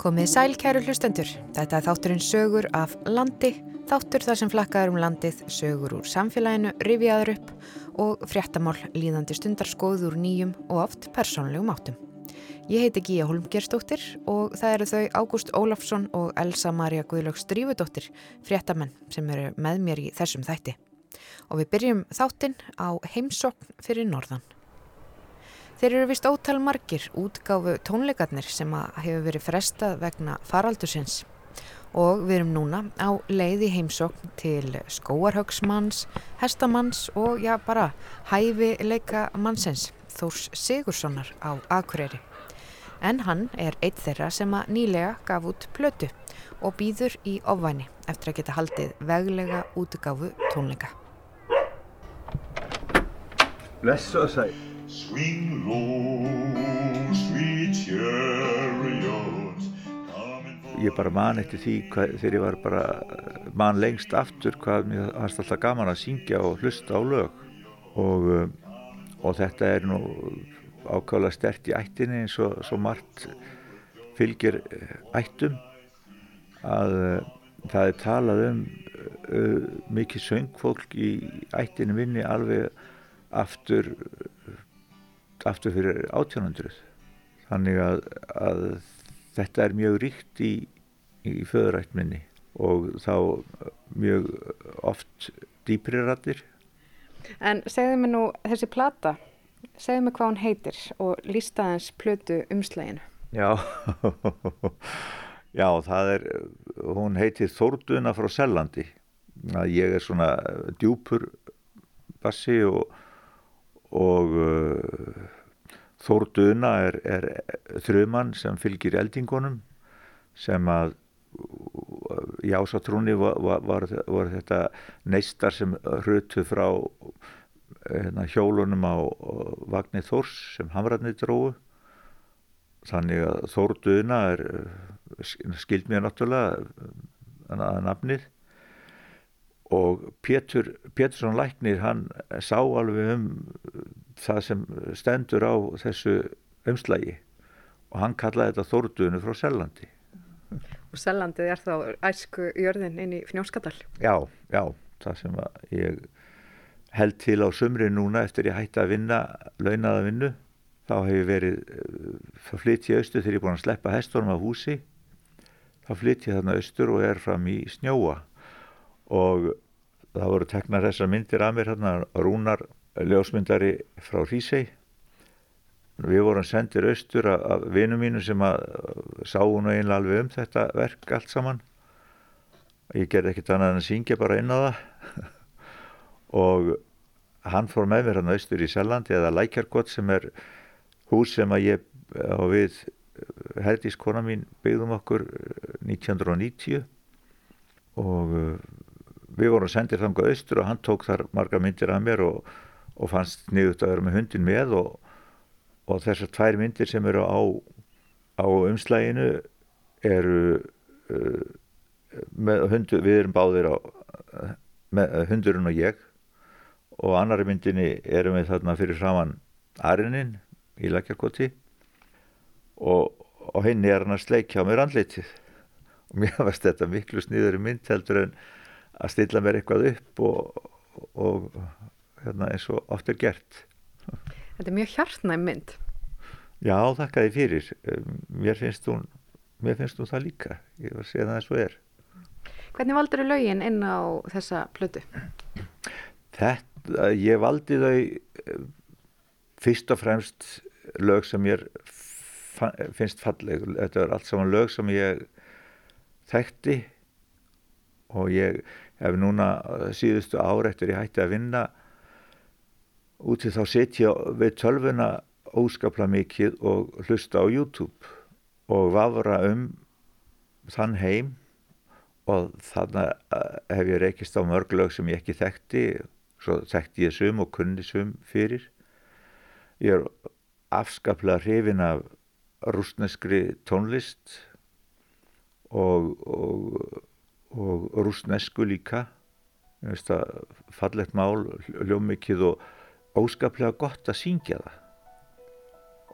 Komið sæl kæru hlustendur. Þetta er þátturinn sögur af landi, þáttur þar sem flakkaður um landið, sögur úr samfélaginu, rifjaður upp og fréttamál líðandi stundar skoður nýjum og oft persónlegum áttum. Ég heiti Gíja Holmgerstóttir og það eru þau Ágúst Ólafsson og Elsa Maria Guðlöks Drífudóttir, fréttamenn sem eru með mér í þessum þætti. Og við byrjum þáttinn á heimsokn fyrir norðan. Þeir eru vist ótal margir útgáfu tónleikarnir sem hefur verið frestað vegna faraldursins og við erum núna á leiði heimsókn til skóarhauksmanns, hestamanns og já bara hæfileika mannsins Þórs Sigurssonar á Akureyri. En hann er eitt þeirra sem að nýlega gaf út plötu og býður í ofvæni eftir að geta haldið veglega útgáfu tónleika. Bless og sæl. Swing low, sweet chariot. Ég bara man eftir því hvað, þegar ég var bara man lengst aftur hvað mér varst alltaf gaman að syngja og hlusta á lög og, um, og þetta er nú ákvæmlega stert í ættinni eins og svo margt fylgir eh, ættum að uh, það er talað um uh, mikið söngfólk í ættinni minni alveg aftur aftur fyrir 1800 þannig að, að þetta er mjög ríkt í, í föðurætt minni og þá mjög oft dýpri rættir En segðu mér nú þessi plata, segðu mér hvað hún heitir og lísta hans plötu umslæginu. já já það er hún heitir Þórduna frá Sellandi. Að ég er svona djúpur bassi og og uh, Þórduna er, er þrumann sem fylgir eldingunum sem að í ásatrúni var, var, var, þetta neistar sem hrutu frá hérna, hjólunum á vagnir Þórs sem hamrarnir dróðu þannig að Þórduna er skild mér náttúrulega að nafnið og Pétur Pétursson Læknir hann sá alveg um það sem stendur á þessu umslægi og hann kallaði þetta Þórdunu frá Sellandi. Og Sellandið er þá æsku jörðin inn í Fnjóskadal. já, já, það sem ég held til á sumri núna eftir ég hætti að vinna launaða vinnu. Þá hef ég verið þá flytt ég austur þegar ég er búin að sleppa hestunum af húsi. Þá flytt ég þarna austur og er fram í snjóa og það voru teknar þessar myndir að mér hérna Rúnar ljósmyndari frá Hrísei við vorum sendir austur af, vinum mínu sem að sá hún einlega alveg um þetta verk allt saman. Ég gerði ekkert annað en að syngja bara inn á það. Og hann fór með mér hann austur í Sellandi eða Lækjargott sem er hús sem að ég á við herdiskona mín byggðum okkur 1990 og uh, við vorum sendir þangað austur og hann tók þar marga myndir af mér og, og fannst niðurt að vera með hundin með og, og þessar tvær myndir sem eru á, á umslæginu eru uh, með hundu, við erum báðir á með, hundurinn og ég. Og annari myndinni erum við þarna fyrir framann Arinin í Lækjarkoti. Og, og henni er hann að sleikja á mér andlitið. Og mér varst þetta miklu sniður í mynd heldur en að stilla mér eitthvað upp og, og hérna, eins og oft er gert. Þetta er mjög hjartnæm mynd. Já, þakka því fyrir. Mér finnst hún, mér finnst hún það líka. Ég var að segja það eins og er. Hvernig valdur þau lögin inn á þessa plötu? Þetta, ég valdi þau eh, fyrst og fremst lög sem ég finnst falleg. Þetta er allt saman lög sem ég þekkti og ég hef núna síðustu ár eftir ég hætti að vinna úti þá setja við tölvuna óskapla mikið og hlusta á YouTube og vafra um þann heim og þannig hef ég reykist á mörg lög sem ég ekki þekkti svo þekkti ég sum og kunni sum fyrir. Ég er afskaplega hrifin af rúsneskri tónlist og, og, og rúsnesku líka. Fallegt mál hljómikið og óskaplega gott að syngja það.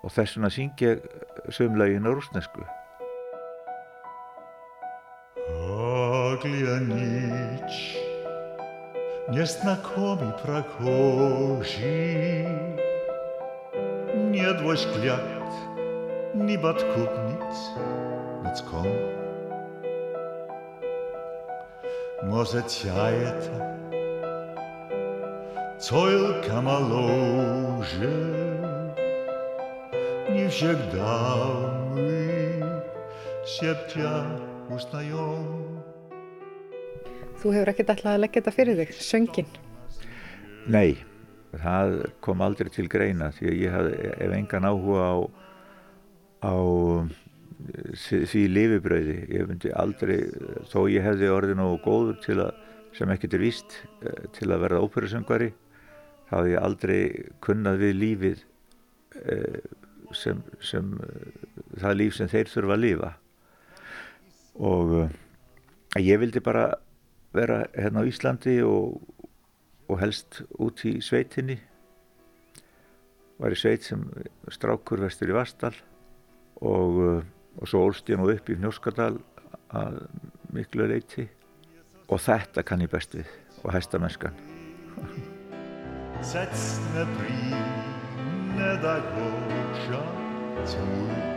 Og þess vegna syngja sömlegin á rúsnesku zaglianić. Nieznakomi prachorzy, nie dłoś kliat, ni bad kupnic, Może ciajeta, coilka malože, nie wsiegdamy, siebcia ustają. Þú hefur ekkert ætlað að leggja þetta fyrir þig, söngin. Nei, það kom aldrei til greina því að ég hef engan áhuga á, á því lifibrauði. Ég myndi aldrei, þó ég hefði orðið nógu góður til að, sem ekkert er víst, eh, til að verða óperusöngvari, þá hefði ég aldrei kunnað við lífið eh, sem, sem eh, það líf sem þeir þurfa að lifa. Og ég vildi bara vera hérna á Íslandi og, og helst út í sveitinni var í sveit sem strákur vestur í Vastal og, og svo ólst ég nú upp í Fnjóskadal að miklu leiti og þetta kann ég best við og hæsta mennskan Cecne brýne da góðsja tvúr.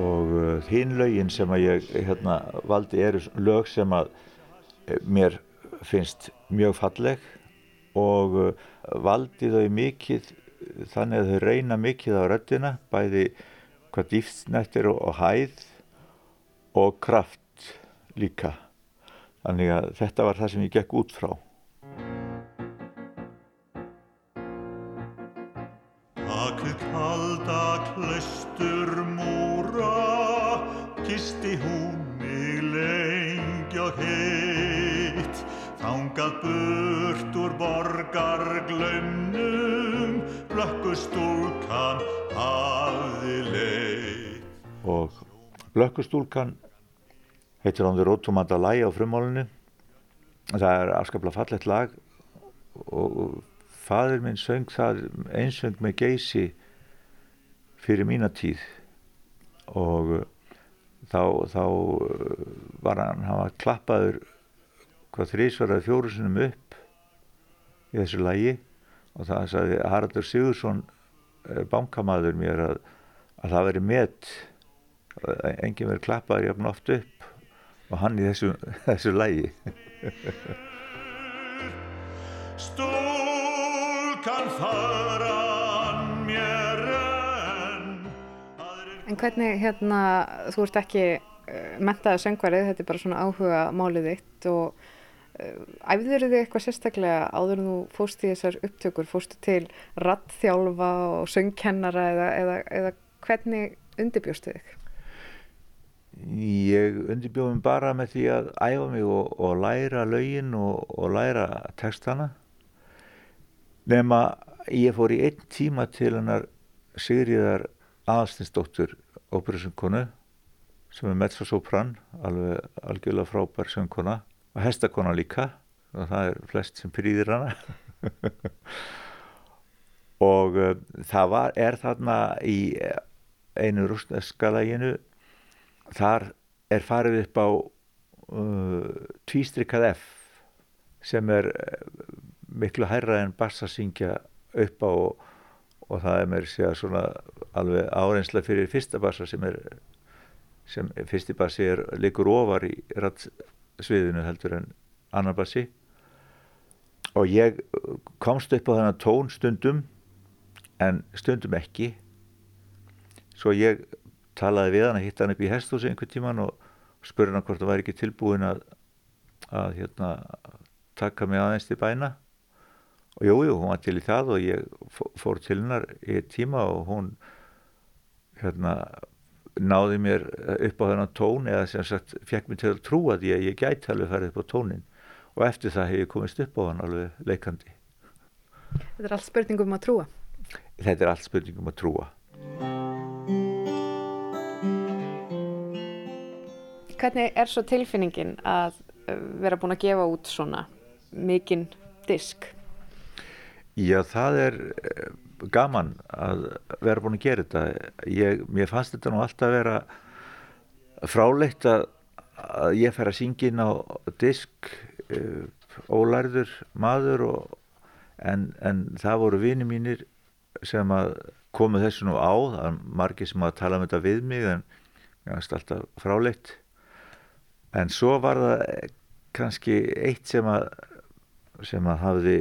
og uh, hinn lögin sem að ég hérna, valdi eru lög sem að eh, mér finnst mjög falleg. Og uh, valdi þau mikið þannig að þau reyna mikið á röddina bæði hvað dýftsnettir og, og hæð og kraft líka þannig að þetta var það sem ég gekk út frá Taku kalda klaustur múra, kisti hún mig lengi og heitt. Þangað burt úr borgar glaumnum, blökkustúlkan Blökkustúlkan heitir hann því Rótumanda Lægi á frummálinu. Það er afskaplega fallegt lag og fadir minn söng það einsöng með geysi fyrir mína tíð. Og uh, þá, þá uh, var hann, hann var klappaður hvað þrísvaraði fjóru sinum upp í þessu lagi. Og það sagði Haraldur Sigursson eh, bankamaður mér að, að það veri met enginn verið klappaður jafn oft upp og hann í þessu, þessu lagi Stúlkan faran mér enn. En hvernig, hérna, þú ert ekki uh, mentaði söngvarið, þetta er bara svona áhuga málið þitt og uh, æfður þið eitthvað sérstaklega áður en þú fóst í þessar upptökur, fóstu til rattþjálfa og söngkennara eða, eða, eða hvernig undirbjóstu þig? Ég undirbjóðum bara með því að æfa mig og, og læra lögin og, og læra textana. Nema ég fór í einn tíma til hennar Sigriðar Aðalstinsdóttur óperusöngkonu sem er mezzosopran alveg algjörlega frábær söngkona og hestakona líka og það er flest sem prýðir hana. Og uh, það var, er þarna í einu rústneska læginu þar er farið upp á uh, tvístrykað F sem er uh, miklu hærra en bassasingja upp á og, og það er mér segja svona alveg árensla fyrir fyrsta bassa sem er sem fyrsti bassi er líkur ofar í rattsviðinu heldur en annar bassi og ég komst upp á þennan tón stundum en stundum ekki. Svo ég talaði við hann að hitta hann upp í hesthúsi einhvern tíman og spurði hann hvort það væri ekki tilbúin að, að hérna, taka mig aðeins til bæna og jújú, jú, hún var til í það og ég fó- fór til hennar í tíma og hún hérna náði mér upp á þennan tón eða sem sagt fekk mér til að trúa því að ég gæti alveg farið upp á tónin og eftir það hef ég komist upp á hann alveg leikandi. Þetta er allt spurningum að trúa. Þetta er allt spurningum að trúa. Hvernig er svo tilfinningin að uh, vera búin að gefa út svona mikinn disk? Já, það er eh, gaman að vera búin að gera þetta. Ég, mér fannst þetta nú alltaf vera fráleitt að, að ég fær að syngja inn á disk uh, ólærður maður og, en, en það voru vini mínir sem að komu þessu nú á það er margir sem að tala um þetta við mig en það er alltaf fráleitt en svo var það kannski eitt sem að sem að hafði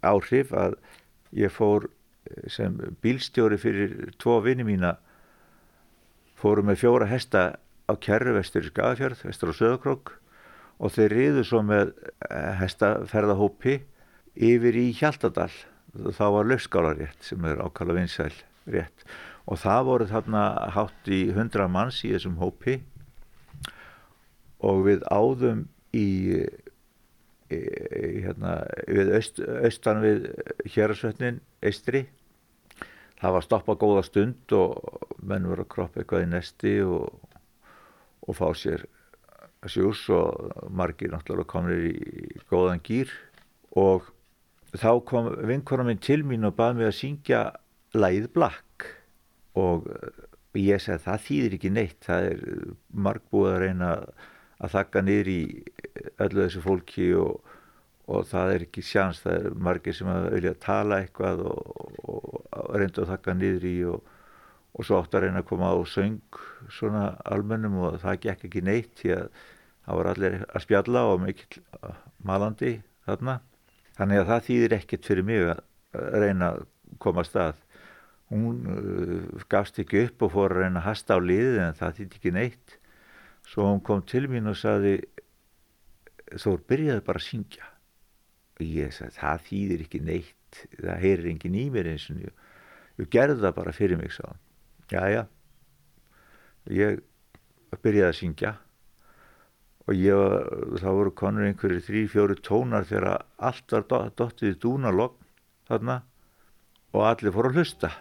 áhrif að ég fór sem bílstjóri fyrir tvo vini mína fóru með fjóra hesta á kjerru vestur í Skagafjörð, vestur á Söðakrók og þeir riðu svo með eh, hestaferðahópi yfir í Hjaltadal. Þá var löfskálarétt sem er ákala vinsæl rétt. Og það voru þarna hátt í hundra manns í þessum hópi og við áðum í, í, hérna, við öst, austan við hérasvötnin Eistri það var stoppa góða stund og menn voru að kroppa eitthvað í nesti og, og fá sér sjús og margir náttúrulega komir í góðan gýr og þá kom vinkona minn til mín og baði mig að syngja læð blakk og ég að það þýðir ekki neitt það er margbúið að reyna að þakka niður í öllu þessu fólki og, og það er ekki sjans, það er margir sem að vilja tala eitthvað og, og reynda að þakka niður í og, og svo átt að reyna að koma á söng svona almennum og það gekk ekki neitt því að það var allir að spjalla og mikill malandi þarna. Þannig að það þýðir ekkert fyrir mig að reyna að koma að stað. Hún uh, gafst ekki upp og fór að reyna að hasta á liðið en það þýtti ekki neitt. Svo hún kom til mín og saði þú byrjaði bara að syngja. Og ég sagði það þýðir ekki neitt, það heyrir engin í mér eins og ég, ég gerði það bara fyrir mig sá. Já, já, ég byrjaði að syngja og ég, það voru konur einhverju þrý, fjóru tónar þegar allt var dottið í dúnalogg þarna og allir fór að hlusta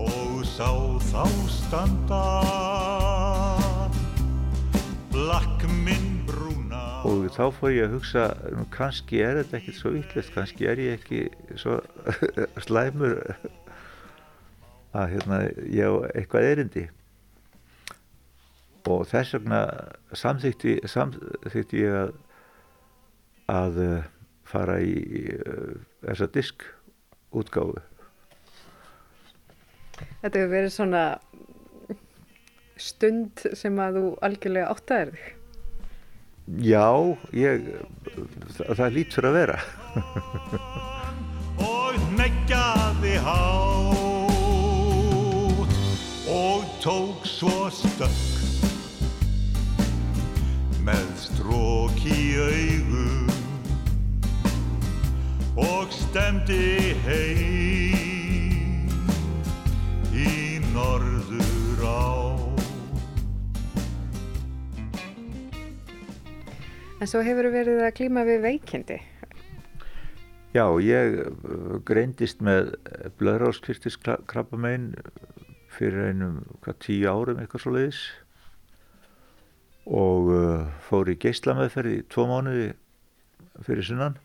og sá þá standa og þá fór ég að hugsa nú, kannski er þetta ekkert svo vittlist kannski er ég ekki svo slæmur að hérna, ég á eitthvað erindi og þess vegna samþýtti, samþýtti ég að, að uh, fara í uh, þessa diskútgáfu. Þetta hefur verið svona stund sem að þú algjörlega áttaðir þig. Já, ég, það, það lítur að vera. og negjaði há og tók svo stökk með strók í augum og stemdi heim í En svo hefur verið að klíma við veikindi. Já, ég uh, greindist með blöðráskvistiskrabbamein fyrir einum hvað tíu árum eitthvað svo leiðis og uh, fór í geyslameðferð í tvo mánuði fyrir sunnan.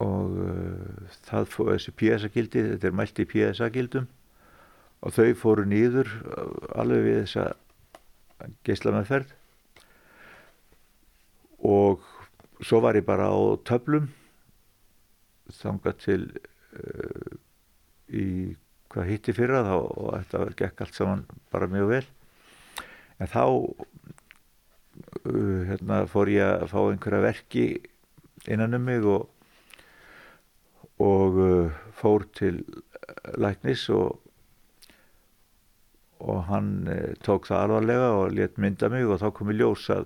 Og uh, það fór þessi PSA-gildi, þetta er mælt í PSA-gildum og þau fóru nýður uh, alveg við þessa geyslameðferð og svo var ég bara á töflum þangað til uh, í hvað hitti fyrra þá og þetta gekk allt saman bara mjög vel. En þá uh, hérna, fór ég að fá einhverja verki innan um mig og, og uh, fór til læknis og, og hann tók það alvarlega og let mynda mig og þá kom ég ljós að,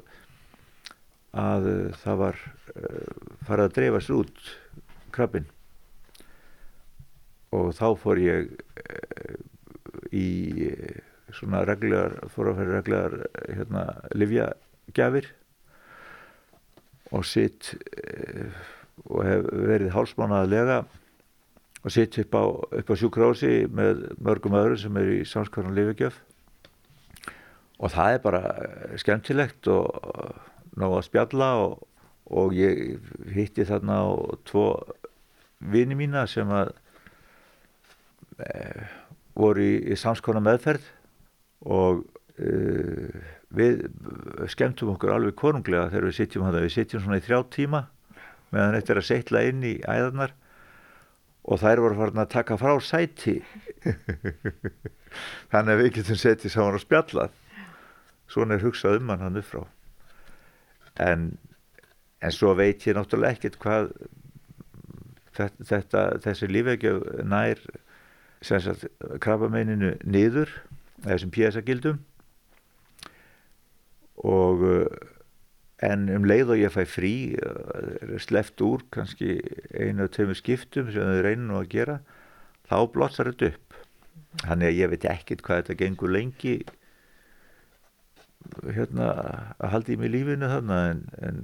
að uh, það var uh, farið að dreifast út krabbin og þá fór ég uh, í svona reglulegar, fór að fyrir reglulegar hérna, livjagjafir og sitt eh, og hef verið hálsmánaðlega og sitt upp á, á sjúkrási með mörgum öðrum sem er í samskvæðan livjagjöf og það er bara skemmtilegt og ná að spjalla og, og ég hitti þarna á tvo vini mína sem að e, voru í, í samskvæðan meðferð og uh, við skemmtum okkur alveg konunglega þegar við sitjum hann við sitjum svona í þrjá tíma meðan þetta er að setla inn í æðarnar og þær voru farin að taka frá sæti. Þannig að við getum setið saman og spjallað. Svona er hugsað um hann hann upp frá en, en svo veit ég náttúrulega ekkert hvað þetta, þessi lífegjöf nær krabameininu niður þessum pjæsagildum og en um leið og ég fæ frí sleft úr kannski einu og töfum skiptum sem þau reynir nú að gera þá blossar þetta upp. Þannig að ég veit ekkert hvað þetta gengur lengi hérna að halda í mig lífinu þannig en, en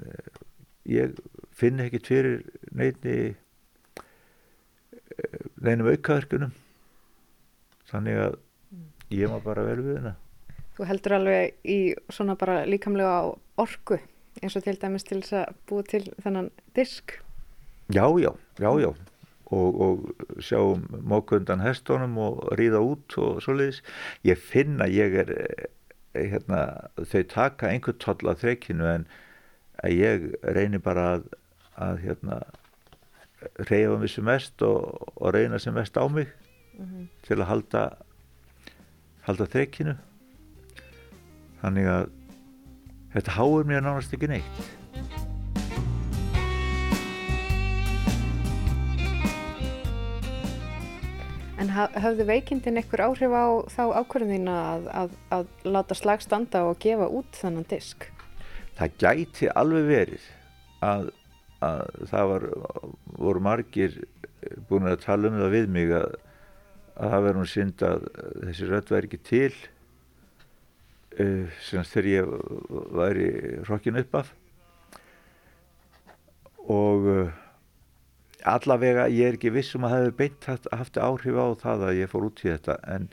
ég finn ekkert fyrir neitni neinum aukaverkunum. Þannig að ég má bara vel við hennar Þú heldur alveg í svona bara líkamlega orku eins og til dæmis til þess að búa til þennan disk. Já, já, já, já. Og, og sjáum mókundan hestónum og ríða út og svoleiðis. Ég finn að ég er hérna, þau taka einhvern toll að þreikinu en ég reynir bara að, að hérna reyfa mér sem mest og, og reyna sem mest á mig mm -hmm. til að halda halda þreikinu þannig að þetta háur mér nánast ekki neitt En hafði veikindin einhver áhrif á þá ákvörðina að, að, að láta slag standa og gefa út þannan disk? Það gæti alveg verið að, að það var, voru margir búin að tala um það við mig að það verður nú synd að þessi rödd væri ekki til uh, sem þegar ég væri rokkin upp af og uh, allavega ég er ekki vissum að það hefur beint haft, áhrif á það að ég fór út í þetta en,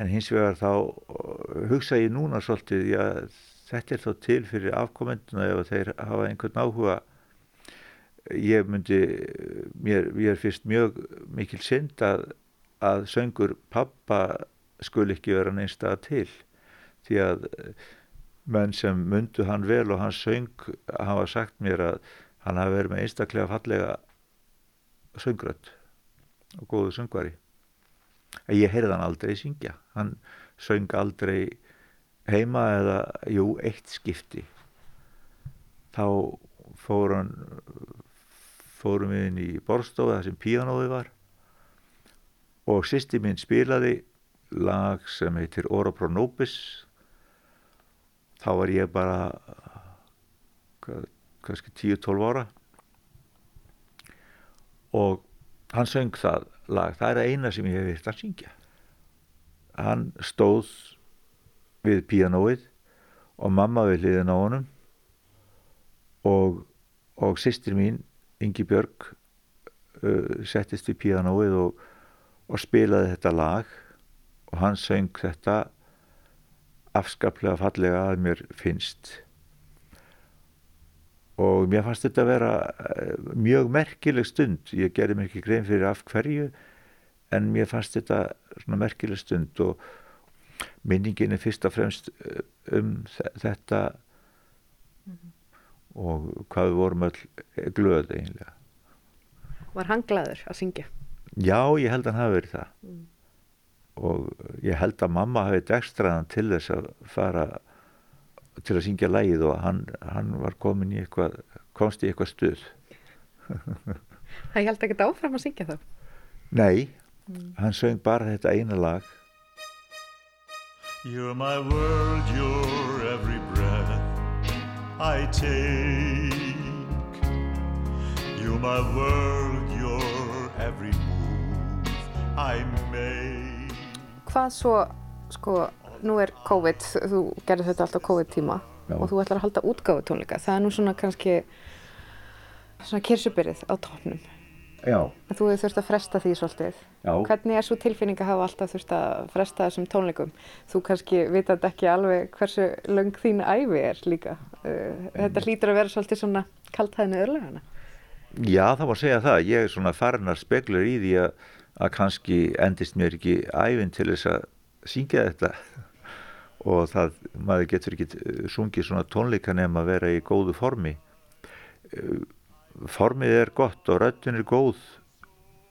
en hins vegar þá hugsa ég núna svolítið já, þetta er þá til fyrir afkomenduna ef þeir hafa einhvern áhuga. Ég myndi mér, mér finnst mjög mikil synd að, að söngur pappa skul ekki vera neinstað til því að menn sem myndu hann vel og hans söng hafa sagt mér að hann hafi verið með einstaklega fallega söngrödd og góðu söngvari. En ég heyrði hann aldrei syngja. Hann söng aldrei heima eða, jú, eitt skipti. Þá fór hann fórum við inn í borstofu þar sem píanóði var. Og sýsti minn spilaði lag sem heitir Ora Pro Nobis. Þá var ég bara kannski 10-12 ára og hann söng það lag, það er eina sem ég hef vilt að syngja. Hann stóð við píanóið og mamma við hliðin á honum og, og sýstir mín Ingi Björg uh, settist við píanóið og, og spilaði þetta lag. Og hann söng þetta afskaplega fallega að mér finnst og mér fannst þetta að vera eh, mjög merkileg stund ég gerði mér ekki grein fyrir af hverju en mér fannst þetta svona merkileg stund og minningin er fyrst og fremst eh, um þetta mm -hmm. og hvað við vorum öll glöð eiginlega Var hann gladur að syngja? Já, ég held að hann hafi verið það mm. og ég held að mamma hafi degstraðan til þess að fara til að syngja lægið og hann, hann var komin í eitthvað komst í eitthvað stuð Það held ekki áfram að syngja þá? Nei, mm. hann söng bara þetta eina lag You're my world, you're every breath I take You're my world, you're every move I make Hvað svo, sko nú er COVID, þú gerði þetta alltaf COVID tíma Já. og þú ætlar að halda útgáðu tónleika. Það er nú svona kannski svona kirsubyrið á tónum. Já. En þú hefur þurft að fresta því svolítið. Já. Hvernig er svo tilfinning að hafa alltaf þurft að fresta þessum tónleikum? Þú kannski vitað ekki alveg hversu löng þín æfi er líka. Uh, þetta hlýtur að vera svolítið svona kaltæðinu örlegana. Já, það var að segja það. Ég er svona farnar speglur í því að, að kannski endist mér ekki æfin til þess að syngja þetta. Og það, maður getur ekki eh, sungið svona tónleika nefn að vera í góðu formi. Eh, formið er gott og röttin er góð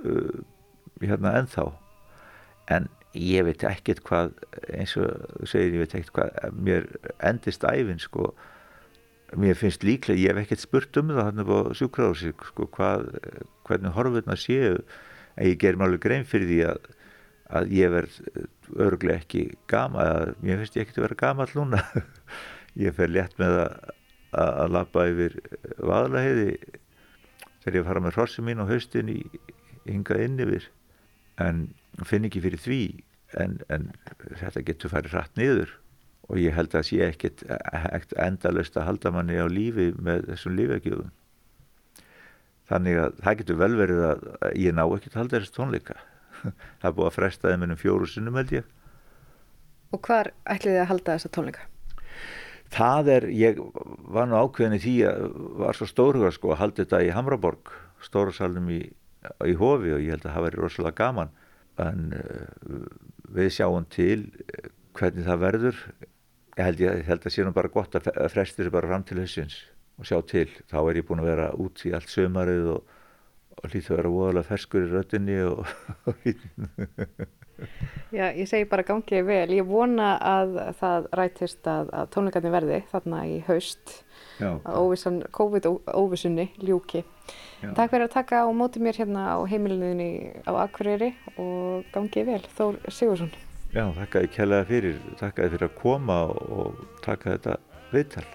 uh, hérna ennþá. En ég veit ekkert hvað eins og segir ég veit ekkert hvað mér endist æfin sko. Mér finnst líklega, ég hef ekkert spurt um það hann er búin sjúkráðs sko, hvað, hvernig horfurna séu. En ég ger mér alveg grein fyrir því að, að ég verð örglega ekki gama, mér finnst ég ekkert að vera gamal núna. Ég fer létt með að, að lappa yfir vaðlaheiði þegar ég fara með hrossi mín á haustin í hingað inn yfir. En finn ekki fyrir því en, en þetta getur farið hratt niður. Og ég held að sé ekkert endalust að halda manni á lífi með þessum lífegjöfum þannig að það getur vel verið að ég ná ekkert að halda þessu tónleika það er búið að fresta þeim ennum fjóru sinnum held ég. Og hvar ætlið þið að halda þessa tónleika? Það er, ég var nú ákveðin í því að var svo stórhuga sko að halda þetta í Hamraborg, stóra salnum í, í Hofi og ég held að það væri rosalega gaman. En uh, við sjáum til hvernig það verður. Ég held, ég held að sé nú bara gott að fresti þessu bara fram til hausins og sjá til. Þá er ég búin að vera út í allt sömarið og, og hlýtt að vera voðalega ferskur í röttinni og, Já, ég segi bara gangið vel. Ég vona að það rætist að, að tónleikarnir verði þarna í haust Já. að óvissan, COVID-óvissunni ljúki. Já. Takk fyrir að taka á móti mér hérna á heimilinni á Akureyri og gangið vel. Þór Sigursson. Já, þakka ég kærlega fyrir. Þakka ég fyrir að koma og taka þetta viðtal.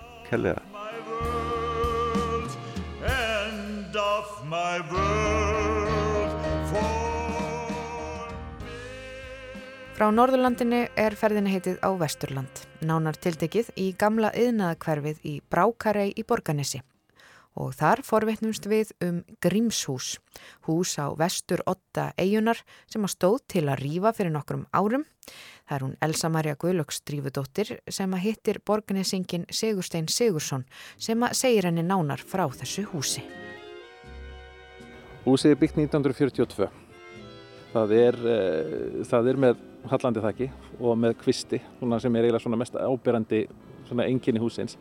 Kærlega. Frá Norðurlandinu er ferðinni heitið á Vesturland, nánar tiltekið í gamla yðnaðakverfið í Brákarei í Borganesi. Og þar forvittnumst við um Grímshús, hús á vestur 8 eigunar sem að stóð til að rýfa fyrir nokkrum árum. Það er hún Elsa Maria Guðlöks drífudóttir sem að hittir borganesingin Sigurstein Sigursson sem að segir henni nánar frá þessu húsi. Húsið er byggt 1942. Það er, uh, það er með hallandi þakki og með kvisti sem er eiginlega svona mest ábyrrandi enginni húsins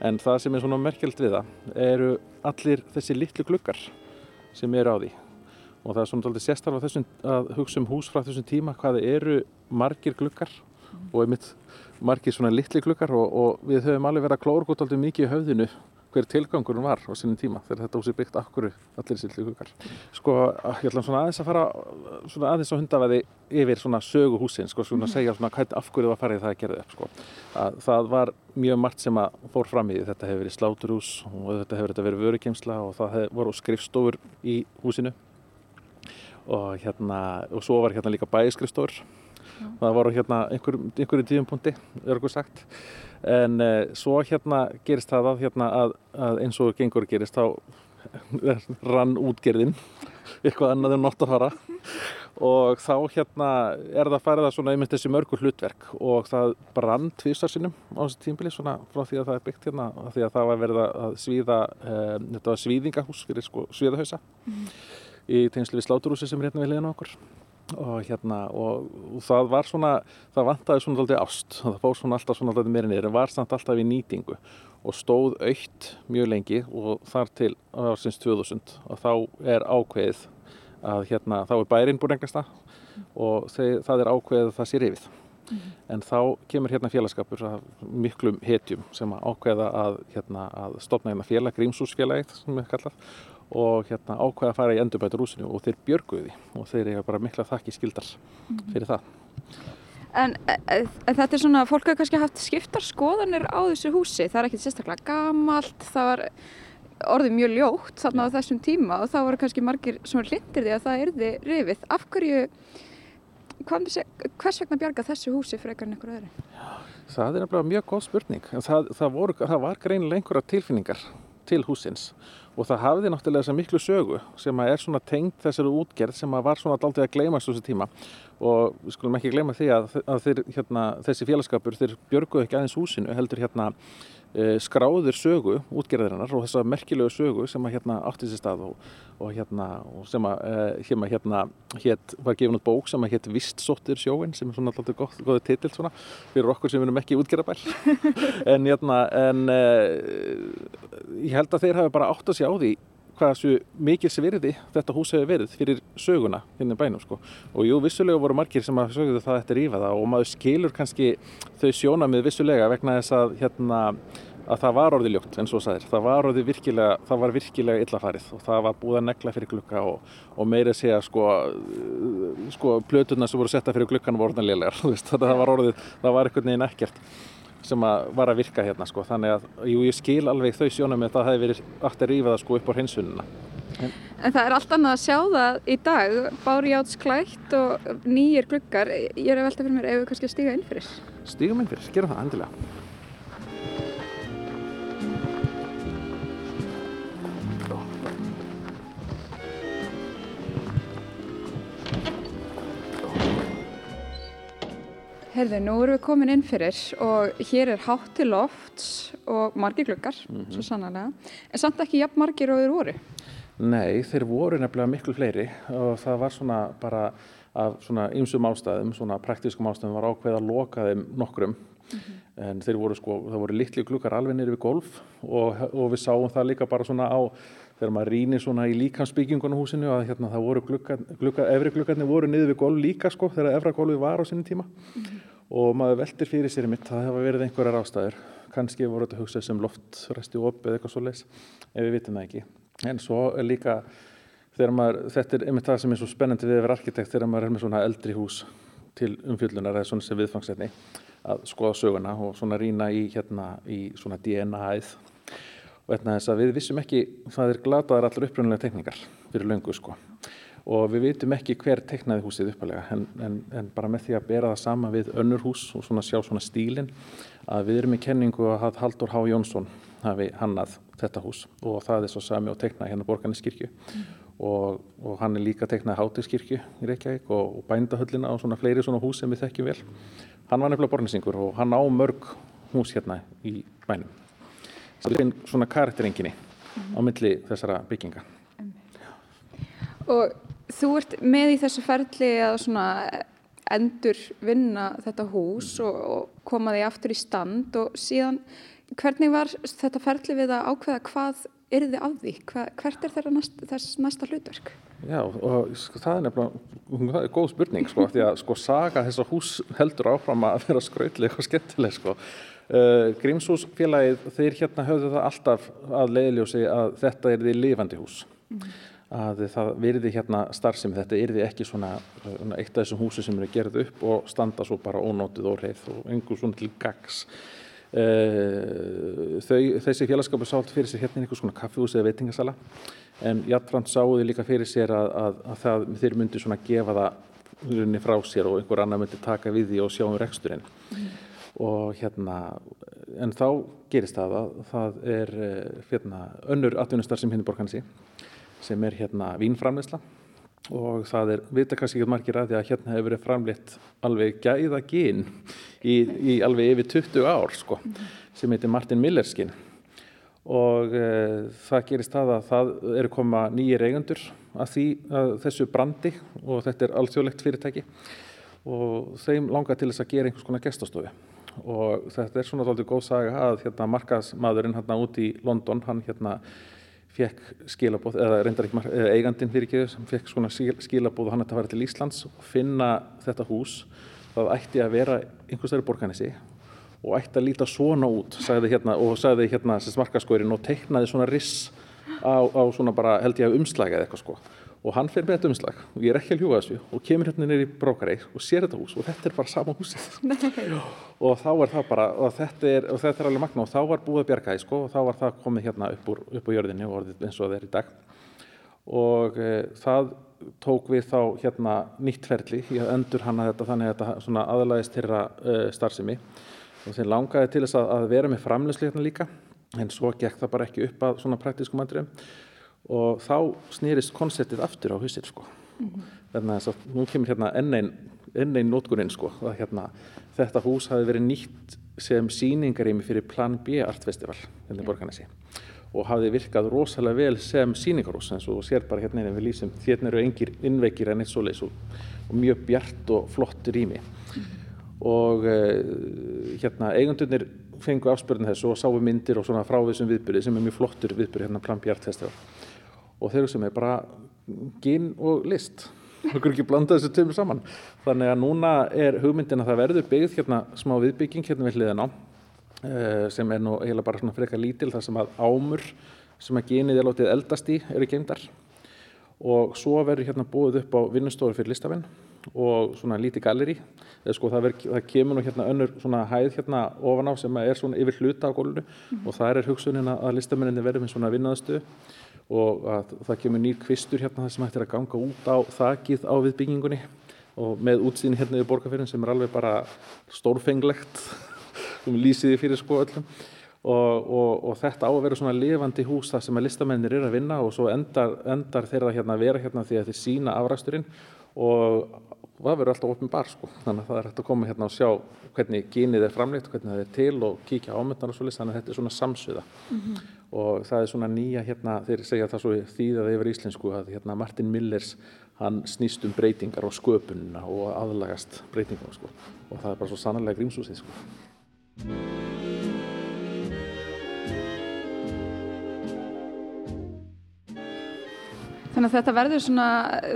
en það sem er svona merkjöld við það eru allir þessi litlu glukkar sem eru á því. Og það er svona svolítið sérstarfa að hugsa um hús frá þessum tíma hvað eru margir glukkar og einmitt margir svona litli glukkar og, og við höfum alveg verið að klóra gott alltaf mikið í höfðinu hver tilgangurinn var á sínum tíma þegar þetta húsi byggt akkur allir sildi húkar. Sko, ég ætla svona aðeins að fara svona aðeins á hundavæði yfir svona sögu húsin, sko, svona að mhm. segja svona hvernig afhverju var farið það að gera upp, sko. Að það var mjög margt sem að fór fram í því. Þetta hefur verið sláturhús og þetta hefur þetta verið vörukemsla og það hef, voru skrifstofur í húsinu og hérna, og svo var hérna líka bæskrifstofur. Það voru hérna einhver tíum punkti, örgur sagt. En uh, svo hérna gerist það að, hérna, að, að eins og gengur gerist þá rann útgerðin eitthvað annað en nótt að fara og þá hérna er það farið að svona einmitt þessi mörgur hlutverk og það brann tvísarsinnum á þessu tímbili svona frá því að það er byggt hérna því að það var verið að svíða eh, þetta var svíðingahús fyrir sko svíðahausa mm. í tegnslu við sláturhúsi sem er hérna við hliðinu okkur og hérna og, og það var svona það vantaði svona alltaf ást. Það fór svona alltaf svona alltaf meira niður. En var samt alltaf í nýtingu. Og stóð aukt mjög lengi og þar til ársins 2000 og þá er ákveðið að hérna þá er bærin búin engast að og þeir, það er ákveðið að það sé rifið. Mm -hmm. en þá kemur hérna félagskapur miklum hetjum sem að ákveða að, hérna, að stopna hérna félag, Grímsúsfélagið sem er kallað og hérna ákveða að fara í endurbætur húsinu og þeir björguði og þeir eru bara mikla þakki skildar mhm. fyrir það. En, e, e, þetta er svona, fólk hefur kannski haft skiptar skoðanir á þessu húsi, það er ekkert sérstaklega gamalt, það var orðið mjög ljótt þarna á þessum tíma og þá voru kannski margir sem hlindir því að það erði rifið. Af hverju, hvers vegna bjarga þessu húsi frekar en einhverju öðru? Það er náttúrulega mjög góð spurning, það, það, voru, það var greinilega einhverja tilfinningar til húsins og það hafði náttúrulega þessa miklu sögu sem er svona tengt þessari útgerð sem var svona daldið að gleymast þessu tíma. Og við skulum ekki gleyma því að, að þeir, hérna, þessi félagskapur þeir björguðu ekki aðeins húsinu heldur hérna skráður sögu útgerðarinnar og þessa merkilegu sögu sem að hérna átti sér stað og, og hérna og sem að uh, hérna, hérna hétt var gefin út bók sem að hétt Vistsóttir sjóin sem er svona alltaf góð, góð titill svona fyrir okkur sem erum ekki útgerðabæl en hérna en ég held að þeir hafi bara átt að sjá því svo mikil svirði þetta hús hefur verið fyrir söguna hérna í bænum sko. og jú, vissulega voru margir sem að sögðu það eftir rífa það og maður skilur kannski þau sjóna með vissulega vegna þess að hérna að það var orðið ljótt eins og sæðir, það var orðið virkilega, það var virkilega illa farið og það var búið að negla fyrir glukka og, og meira segja sko, sko plöturna sem voru setta fyrir glukkan voru orðin lélegar, það var orðið, það var einhvern veginn ekkert sem að var að virka hérna sko. þannig að jú, ég skil alveg þau sjónum að það hefði verið aftur að rífa það sko, upp á hreinsununa. En, en það er allt annað að sjá það í dag, bárjáttsklætt og nýjir glukkar. Ég er að velta fyrir mér ef við kannski stíga inn fyrir. Stígum inn fyrir, gerum það endilega. Herðu, nú erum við komin inn fyrir og hér er hátt til lofts og margir glukkar, mm -hmm. svo sannarlega. En samt ekki jafn margir og þeir voru? Nei, þeir voru nefnilega miklu fleiri og það var svona bara af svona ymsum ástæðum, svona praktískum ástæðum var ákveð að loka þeim nokkrum. Mm -hmm. En þeir voru sko, það voru litli glukkar alveg nýri við golf og, og við sáum það líka bara svona á þegar maður rínir svona í líkansbyggingunum húsinu að hérna það voru glukkar, glukkar efri glukkarnir voru niður við golf líka sko þegar efra golfi var á sinni tíma. Mm -hmm og maður veldir fyrir sér mitt það hefa verið einhverjar ástæður. Kannski voru þetta hugsað sem loftresti op eða eitthvað svo leis ef við vitum það ekki. En svo er líka maður, þetta er einmitt það sem er svo spennandi við vera arkitekt þegar maður er með svona eldri hús til umfjöldunar eða svona sem viðfangsefni að skoða söguna og svona rína í hérna í svona DNA-æð hérna þess að við vissum ekki það er glataðar allar uppröndulega tekníkar fyrir löngu sko. Og við vitum ekki hver teknaði húsið uppalega en, en, en bara með því að bera það sama við önnur hús og svona sjá svona stílin að við erum í kenningu að Haldur Há Jónsson hafi hannað þetta hús. Og það er svo sami og teknaði hérna Borgarniskirkju mm. og, og hann er líka teknaði Hátiskirkju í Reykjavík og, og bændahöllina og svona fleiri svona hús sem við þekkjum vel. Hann var nefnilega borgarnisingur og hann á mörg hús hérna í bænum er svona karakterenginni mm. á milli þessara bygginga Og Þú ert með í þessu ferli að endur vinna þetta hús og, og koma því aftur í stand og síðan hvernig var þetta ferli við að ákveða hvað er þið af því? Hva, hvert er næst, þess næsta hlutverk? Já og sko, það er nefnilega það er góð spurning sko því að sko saga þessar hús heldur áfram að vera skrautleg og skemmtileg sko. Uh, Grímshúsfélagið þeir hérna höfðu það alltaf að leiðljósi að þetta er því lifandi hús. Mm að það virði hérna starfsemi, þetta yrði ekki svona eitt af þessum húsi sem eru gerð upp og standa svo bara ónótið og reyð og einhver svona til gags. Eh, þau, þessi félagskapur sátt fyrir sér hérna einhvers svona kaffihúsi eða veitingasala en Jattrand sáði líka fyrir sér að, að, að það, þeir myndi svona gefa það frá sér og einhver annar myndi taka við því og sjá um reksturinn. Mm. Og hérna, en þá gerist það að það er eh, hérna, önnur atvinnustar sem hinn er borgansi sem er hérna vínframleysla og það er, vita kannski ekki margir að því að hérna hefur verið framleitt alveg gæða gín í, í alveg yfir 20 ár sko, sem heitir Martin Millerskin og e, það gerist það að það eru koma nýjir eigandur að, því, að þessu brandi og þetta er alþjóðlegt fyrirtæki. Og þeim langar til þess að gera einhvers konar gestastofi og þetta er svona þáttu góð saga að hérna markaðsmaðurinn hérna út í London, hann hérna fekk skilabóð, eða reyndar ekki eða eigandin fyrir ekki, sem fekk svona skilabóð og hann ætti að fara til Íslands og finna þetta hús, það ætti að vera einhvers vegar borganessi og ætti að líta svona út, sagði hérna og sagði hérna sem smarkaskórin og teiknaði svona riss á, á svona bara held ég að umslaga eða eitthvað sko og hann fyrir með þetta umslag. Og ég er ekki að ljúa þessu. Og kemur hérna neyri brókarei og sér þetta hús. Og þetta er bara sama húsið. Og þá er það bara og þetta er, og þetta er alveg magna og þá var búið að bjarga því sko. Og þá var það komið hérna upp úr, upp úr jörðinni og orðið eins og það er í dag. Og e, það tók við þá hérna nýtt ferli að endur hanna þetta þannig að þetta svona aðlæðist til e, starfsemi. Og þeir langaði til þess að, að vera með framlöslu hérna líka. En svo gekk það bara ekki upp að svona praktískum andriðum og þá snýrist konceptið aftur á husir sko. Mm -hmm. þannig að nú kemur hérna enn einn inn einn nótkuninn sko að hérna þetta hús hafi verið nýtt sem síningarými fyrir Plan B Art Festival hérna í Borgarnesi og hafði virkað rosalega vel sem síningarhús eins og sér bara hérna við lýsum hérna eru engir innveikir en eitt svoleiðis og, og mjög bjart og flott rými og uh, hérna eigundunir fengu afspörðin þessu og sáu myndir og svona frávísum viðbyrði sem er mjög flottur viðbyrði hérna Plan B Art Festival og þeir sem er bara ginn og list. Kunne ekki blanda þessu tömur saman. Þannig að núna er hugmyndin að það verður byggð hérna smá viðbygging hérna við hliðina á uh, sem er nú eiginlega bara svona frekar lítil þar sem að ámur sem að genið er látið eldast í eru geimdar og svo verður hérna búið upp á vinnustofu fyrir listafinn og svona lítið galleri sko það, það kemur nú hérna önnur svona hæð hérna ofan á sem er svona yfir hluta á gólunu mm. og það er hugsunin að listamenninni verður með svona vinnaðastu og að það kemur nýr kvistur hérna þar sem hægt er að ganga út á þakið á viðbyggingunni og með útsýni hérna yfir borgarferðin sem er alveg bara stórfenglegt sem lýsiði fyrir sko öllum. Og, og, og þetta á að vera svona lifandi hús þar sem að listamennir eru að vinna og svo endar, endar þeirra hérna að vera hérna því að þeir sína afræsturinn og það verður alltaf opn bar sko. Þannig að það er hægt að koma hérna og sjá hvernig gínið er framleitt og hvernig það er til og kíkja ámyndan og svolítið þannig að þetta er svona samsviða. Mm -hmm. og það er svona nýja hérna þeir segja það svo þýðað yfir íslensku að hérna Martin Millers hann snýst um breytingar og sköpununa og aðlagast breytingum sko. Og það er bara svo sannlega grímsúsið sko Þannig að þetta verður svona,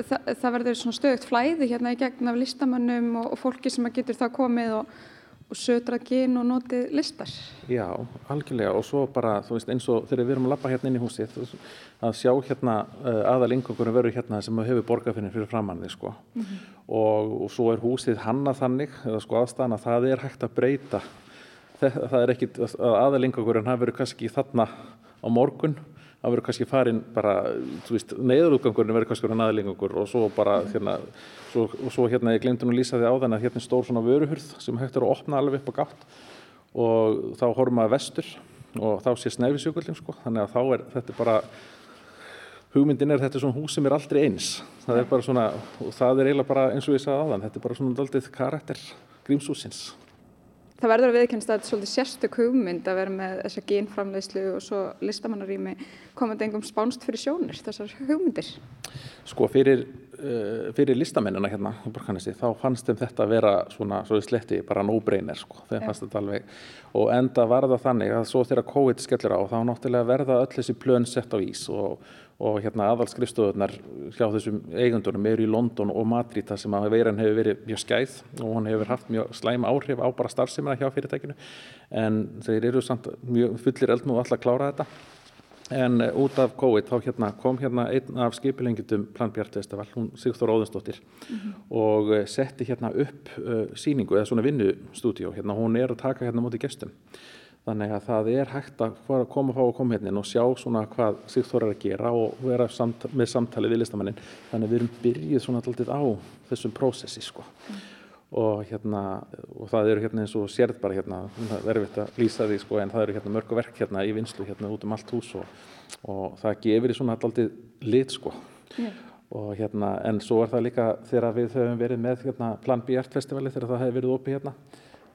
það, það verður svona stöðugt flæði hérna í gegn af listamannum og, og fólki sem getur þá komið og, og södrað gyn og notið listar. Já, algjörlega og svo bara, þú veist, eins og þegar við erum að lappa hérna inn í húsið, að sjá hérna uh, aðal yngangurum verður hérna sem hefur borgarfinnir fyrir framann sko. Mm -hmm. og, og svo er húsið hanna þannig, eða sko aðstæðan að það er hægt að breyta. Það, það er ekkit að aðal yngangurinn hafi verið kannski þarna á morgun það verður kannski farin bara, þú veist, neyðarútgangurinn verður kannski aðlingungur og svo bara hérna, svo, og svo hérna ég glemdi nú að lýsa því á þann að hérna er stór svona vöruhurð sem hægt er að opna alveg upp á gátt og þá horfum maður vestur og þá sé snæfisjökullin sko, þannig að þá er þetta bara hugmyndin er þetta er svona hús sem er aldrei eins. Það er bara svona, og það er eiginlega bara eins og ég sagði á þann, þetta er bara svona aldrei karakter grímsúsins það verður að viðkennast að þetta er svolítið sérstök hugmynd að vera með þessa gínframleyslu og svo listamannarími komandi engum spánst fyrir sjónir, þessar hugmyndir? Sko fyrir, uh, fyrir listamennina hérna í Borgarnesi þá fannst þeim þetta að vera svona, svo við sletti, bara no-brainer sko, þeim ja. fannst þetta alveg og enda var það þannig að svo þegar COVID skellur á þá náttúrulega verða öll þessi plön sett á ís og og hérna aðalskrifstofunar hjá þessum eigundunum eru í London og Madrid þar sem að veiran hefur verið mjög skæð og hann hefur haft mjög slæm áhrif á bara starfseminna hjá fyrirtækinu. En þeir eru samt mjög fullir eldnú alltaf að klára þetta. En eh, út af COVID þá hérna kom hérna einn af skipilengjum Plan Bjartvestavall, hún Sigþór Óðinsdóttir mm -hmm. og eh, setti hérna upp uh, síningu eða svona vinnustúdíu hérna hún er að taka hérna mútið gestum Þannig að það er hægt að koma fá og koma hérna og sjá svona hvað Sigþór er að gera og vera samt, með samtali við listamannin. Þannig að við erum byrjuð svona alltaf á þessum prósessi sko. Mm. Og, hérna, og það eru hérna eins og sérð bara hérna, það er verið að lýsa því sko en það eru hérna mörgu verk hérna í vinslu hérna út um allt hús og, og það gefur í svona alltaf lit sko. Yeah. Og hérna en svo er það líka þegar við höfum verið með hérna Plan B Art Festivali þegar það hefur verið opið hérna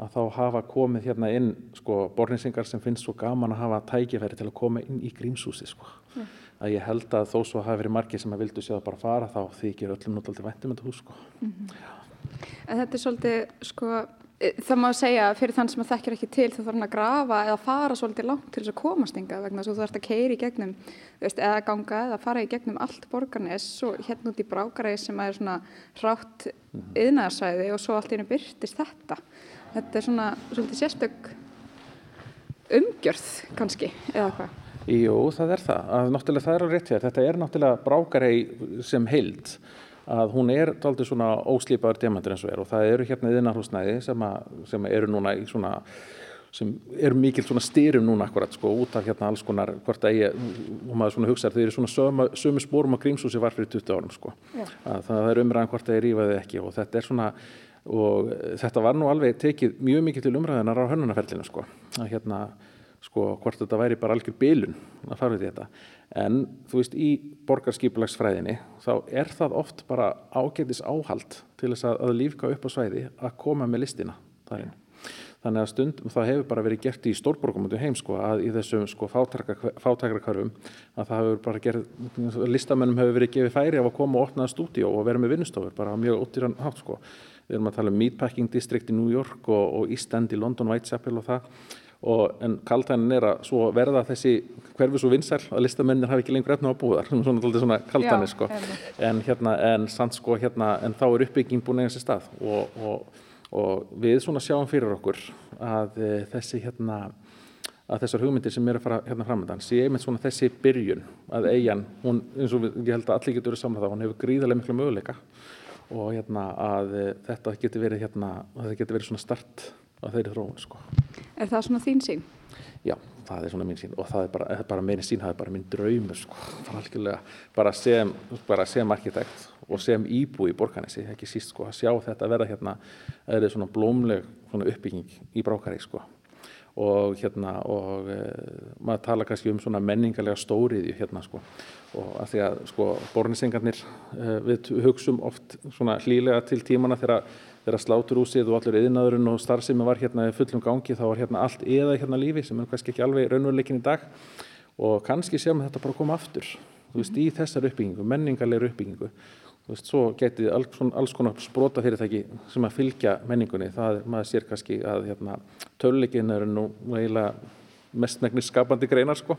að þá hafa komið hérna inn sko borninsingar sem finnst svo gaman að hafa tækifæri til að koma inn í grímsúsi sko. Mm. Að ég held að þó svo hafi verið margir sem að vildu séð bara fara þá þykir öllum náttúrulega væntum þetta hús sko. Mm -hmm. En þetta er svolítið sko, e, það má segja fyrir þann sem að þekkir ekki til þá þarf hann að grafa eða fara svolítið langt til þess að komast ynga vegna þess að þú þarfst að keira í gegnum veist, eða ganga eða fara í gegnum allt borgarnes og hérna út í brákaræði sem er svona -hmm. yðnarsæði og svo allt í hennu byrtist þetta þetta er svona svolítið sérstök umgjörð kannski eða hvað? Jú, það er það. Að, náttúrulega það er alveg rétt hér. Þetta er náttúrulega brákarei sem heild að hún er aldrei svona óslýpaður demantur eins og er og það eru hérna yðinarhúsnæði sem, sem eru núna í svona sem eru mikil svona styrum núna akkurat sko út af hérna alls konar hvort að ég, og maður svona hugsaður þeir eru svona sömu, sömu spórum á Grímsúsi var fyrir 20 árum sko. Það er umræðan hvort að ég rýfaði ekki og þetta er svona og þetta var nú alveg tekið mjög mikið til umræðinar á hönnunaferlinu sko. Að hérna sko hvort þetta væri bara algjör bilun að fara í þetta. En þú veist í borgarskipulagsfræðinni þá er það oft bara ágætis áhald til þess að, að lífka upp á svæði að koma með listina þar inn þannig að stundum það hefur bara verið gert í stórborgum út í heim sko að í þessum sko fátækrakörfum að það hefur bara gerð listamennum hefur verið gefið færi af að koma og opnaða stúdíó og vera með vinnustofur bara mjög óttýran hátt sko. Við erum að tala um Meatpacking District í New York og, og East End í London, Whitechapel og það. Og en kaltænin er að svo verða þessi hverfis og vinsæl að listamennir hafi ekki lengur efna á búðar svona, svona kaltæni sko. en hérna en sko hérna en þá er uppbygging búin eigast í stað og, og og við svona sjáum fyrir okkur að e, þessi hérna að þessar hugmyndir sem eru að fara hérna framöndan sé einmitt svona þessi byrjun að eigin, hún, eins og við, ég held að allir getur verið samlega það, hún hefur gríðarlega miklu möguleika og hérna að e, þetta getur verið hérna, að þetta getur verið svona start að þeirri þróun sko. Er það svona þín sín? Já, það er svona mín sín og það er bara, bara meina sín, það er bara mín draumur sko, bara sem, bara sem arkitekt og sem íbú í borganessi, ekki síst sko, að sjá þetta verða hérna, eða svona blómleg svona uppbygging í brákari sko. Og hérna og e, maður tala kannski um svona menningarlega stóriðju hérna sko. Og að því að sko bornisengarnir e, við hugsum oft svona hlýlega til tímana þegar þegar sláturúsið og allur yðinaðurinn og starfsemi var hérna í fullum gangi þá var hérna allt eða hérna lífi sem er kannski ekki alveg raunveruleikin í dag. Og kannski séum þetta bara koma aftur þú veist í þessar uppbyggingu, menningarlegur uppbyggingu. Þú veist svo getið alls, alls konar sprota fyrirtæki sem að fylgja menningunni, það er maður sér kannski að hérna, töluleikin eru nú eiginlega mestmægnis skapandi greinar sko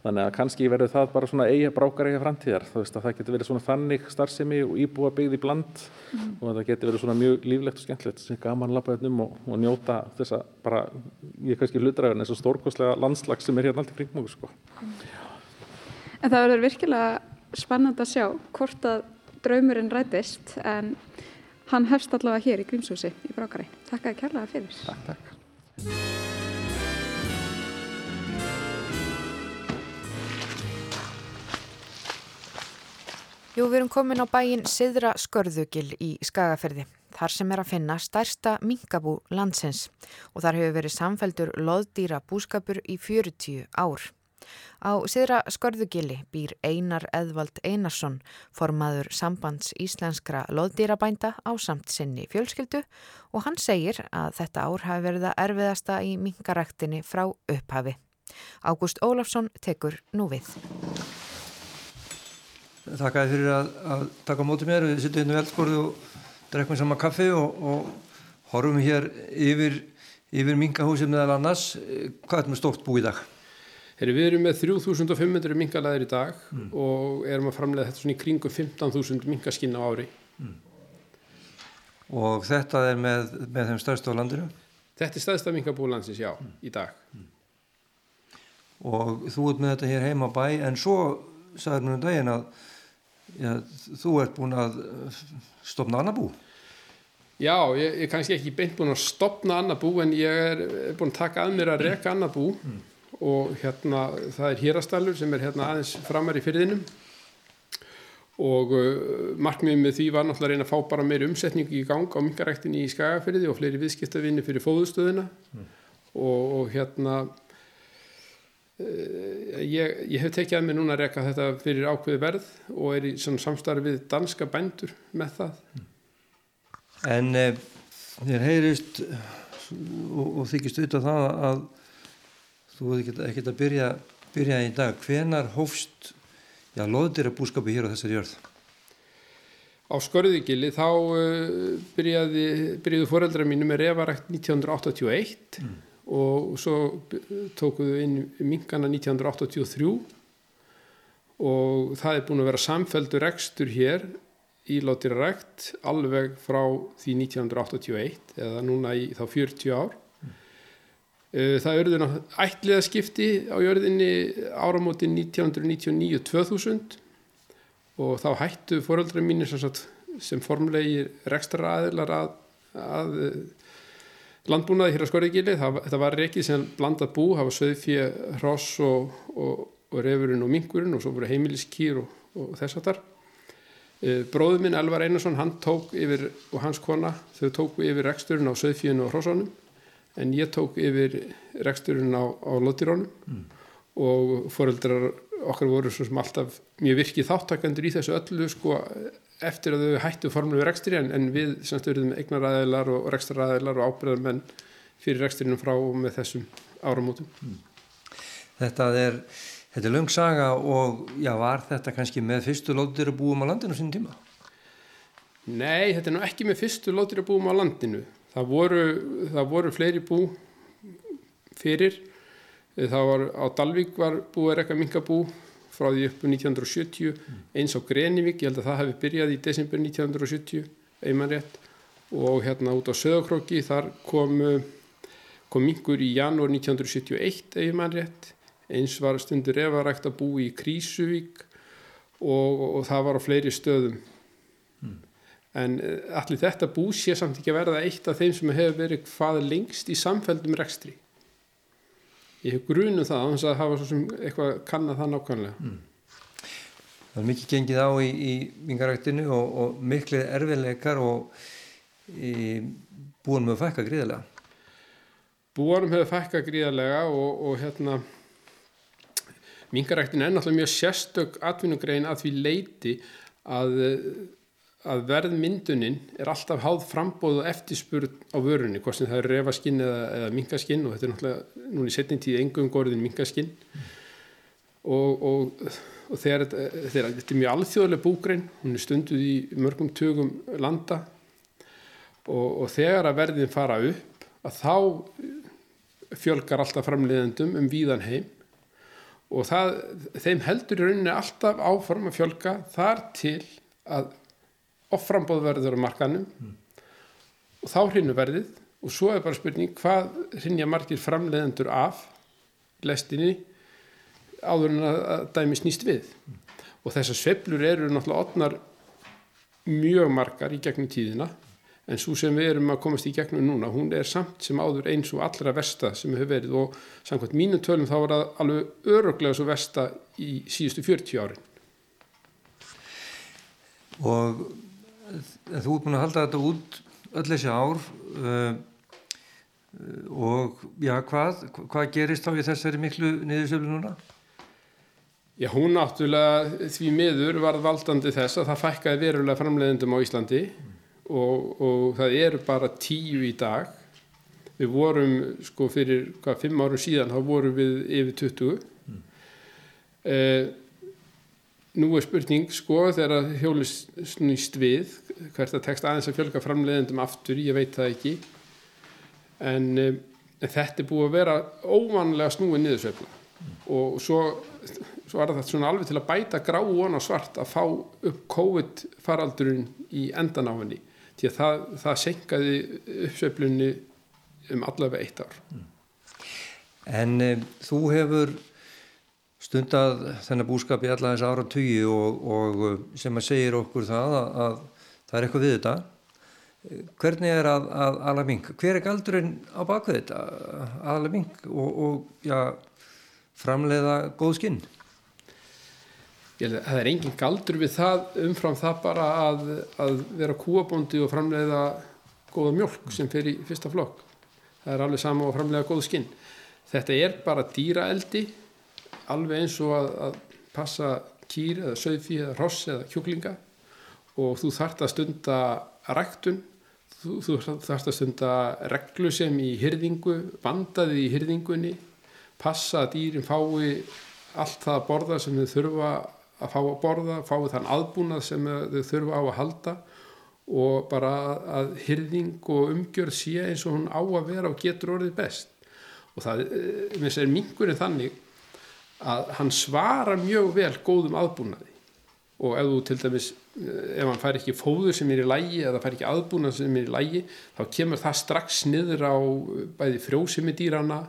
þannig að kannski verður það bara svona eiga brákar eiga framtíðar, þú veist að það getur verið svona þannig starfsemi og íbúa byggð í bland mm. og það getur verið svona mjög líflegt og skemmtilegt sem gaman lappaðið um og, og njóta þess að bara, ég er kannski hlutræðin eins og stórkoslega landslag sem er hérna alltaf kring múi sko. En það verður virkilega spennand að sjá hvort að draumurinn rætist en hann hefst allavega hér í Grímshúsi í Brákari. Takk að kærlega fyrir. Takk, takk. Jú, við erum komin á bæin Siðra Skörðugil í Skagaferði, þar sem er að finna stærsta minkabú landsins og þar hefur verið samfeldur loðdýra búskapur í 40 ár. Á Siðra Skörðugili býr Einar Eðvald Einarsson, formaður sambands íslenskra loðdýrabænda á samt sinni fjölskyldu og hann segir að þetta ár hafi verið að erfiðasta í minkaræktinni frá upphafi. Ágúst Ólafsson tekur nú við. Þakka þið fyrir að, að taka mótið mér. Við sittum hérna við eldskórið og drekkum saman kaffi og, og horfum hér yfir, yfir minkahúsið meðal annars. Hvað er með stórt bú í dag? Heri, við erum með 3500 minkalæðir í dag mm. og erum að framlega þetta svona í kringum 15.000 minkaskinn á ári. Mm. Og þetta er með, með þeim stærsta á landinu? Þetta er stærsta minkabú landsins, já, mm. í dag. Mm. Og þú ert með þetta hér heima bæ en svo sagður mér um daginn að já, þú ert búin að eh, stopna annar bú Já, ég er kannski ekki beint búin að stopna annar bú en ég er búin að taka að mér að reka annar bú mm. og hérna það er hýrastallur sem er hérna aðeins framar í fyrðinum og uh, markmiðið með því var náttúrulega að reyna að fá bara meiri umsetning í gang á mingaræktinni í Skagafyrði og fleiri viðskiptavinni fyrir fóðustöðina mm. og, og hérna Eh, ég, ég hef tekið að mig núna að reyka þetta fyrir ákveði verð og er í samstarfi við danska bændur með það. En eh, þér heyrist og, og þykist auðvitað það að þú hefði ekkert að byrja, byrja í dag. Hvenar hófst já, loðdir að búskapu hér á þessari jörð? Á Skorðugili þá uh, byrjaði, byrjaði foreldra mínu með revarækt 1981 mm og svo tókuðu inn minkana 1983 og það er búin að vera samfeldur rekstur hér í Lóttirarækt alveg frá því 1981 eða núna í þá 40 ár. Mm. það eruður ætliða skipti á jörðinni áramóti 1999-2000 og þá hættu fóröldra mínir sem, sem formlegir rekstra aðilar að, að landbúnaði hér á Skorðegili, þetta var reikið sem blandað bú, það var söðfjö, hross og, og, og refurinn og mingurinn og svo voru heimiliskýr og, og þess að þar. E, bróður minn Elvar Einarsson, hann tók yfir, og hans kona, þau tóku yfir reksturinn á söðfjönu og hrossanum en ég tók yfir reksturinn á, á lótirónum og foreldrar okkar voru svo sem alltaf mjög virkið þáttakandur í þessu öllu sko eftir að þau hættu formlu rekstri en, en við semst verðum eignaræðilar og rekstraræðilar og ábyrðarmenn fyrir reksturinnum frá og með þessum áramótum. Þetta er, þetta er löng saga og já, var þetta kannski með fyrstu lóðir að búum á landinu á sínum tíma? Nei, þetta er nú ekki með fyrstu lóðir að búum á landinu. Það voru, það voru fleiri bú fyrir. Það var á Dalvík var búið að rekka minkabú frá því upp 1970 eins á Grenivík, ég held að það hefði byrjað í desember 1970, einmann rétt. Og hérna út á Söðakróki þar kom, kom minkur í janúar 1971 einmann rétt, eins var stundur efarægt að bú í Krísuvík og, og það var á fleiri stöðum. Mm. en allir þetta bú sé samt ekki að verða eitt af þeim sem hefur verið hvað lengst í samfældum rekstri ég hef grunum það að það hafa svo sem eitthvað kannað það nákvæmlega mm. Það er mikið gengið á í, í vingaræktinu og, og miklu erfiðleikar og í, búanum hefur fækka gríðarlega Búanum hefur fækka gríðarlega og, og hérna vingaræktinu er náttúrulega mjög sérstök atvinnugrein að því leiti að að verðmyndunin er alltaf háð frambóð og eftirspurð á vörunni, hvort sem það er refaskinn eða, eða minkaskinn og þetta er náttúrulega núna í setning tíð engum gorðin minkaskinn mm. og, og, og þegar, þegar þetta er mjög alþjóðlega búgrein, hún er stunduð í mörgum tögum landa og, og þegar að verðin fara upp að þá fjölgar alltaf framleiðendum um víðan heim og það, þeim heldur í rauninni alltaf áform að fjölga þar til að offrambóð verður á markanum mm. og þá hrinnu verðið og svo er bara spurning hvað hrinja margir framleiðendur af lestinni áður en að dæmi snýst við mm. og þessar sveplur eru náttúrulega otnar mjög margar í gegnum tíðina en svo sem við erum að komast í gegnum núna hún er samt sem áður eins og allra versta sem hefur verið og samkvæmt mínu tölum þá var það alveg öruglega svo versta í síðustu 40 árin og þú er búin að halda þetta út öll þessi ár uh, og já, hvað, hvað gerist þá í þessari miklu niðursöflu núna? Já, hún náttúrulega því miður var valdandi þess að það fækkaði verulega framleiðendum á Íslandi mm. og, og það eru bara tíu í dag. Við vorum, sko, fyrir hvað, fimm árum síðan, þá vorum við yfir 20. Mm. Eh, nú er spurning, sko, þegar hjólist snýst við, hvert að tekst aðeins að fjölga framleiðendum aftur, ég veit það ekki en, um, en þetta er búið að vera óvanlega snúið niðursveifla mm. og svo, svo er það svona alveg til að bæta grá og svart að fá upp COVID faraldurinn í endan á henni því að það, það senkaði uppsveiflunni um allavega eitt ár mm. En um, þú hefur stundað þennan búskap í alla þessu ára tugi og, og sem að segir okkur það að, að það er eitthvað við þetta. Hvernig er að, að ala mink hver er galdurinn á bakvið þetta að ala mink og, og já, framleiða góð skinn? Það er engin galdur við það umfram það bara að, að vera kúabóndi og framleiða góða mjölk sem fer í fyrsta flokk. Það er alveg sama að framleiða góð skinn. Þetta er bara dýraeldi alveg eins og að, að passa kýr eða söðfí eða ross eða kjúklinga og þú þart að stunda ræktun, þú, þú þart að stunda reglu sem í hyrðingu, vandaði í hyrðingunni, passa að dýrin fái allt það að borða sem þau þurfa að fá að borða, fái þann aðbúnað sem þau þurfa á að halda og bara að hyrðing og umgjörð sé eins og hún á að vera og getur orðið best. Og það eh, er mingurinn þannig að hann svara mjög vel góðum aðbúnaði og ef þú til dæmis ef hann fær ekki fóður sem er í lægi eða fær ekki aðbúna sem er í lægi þá kemur það strax niður á bæði frjósimi dýrana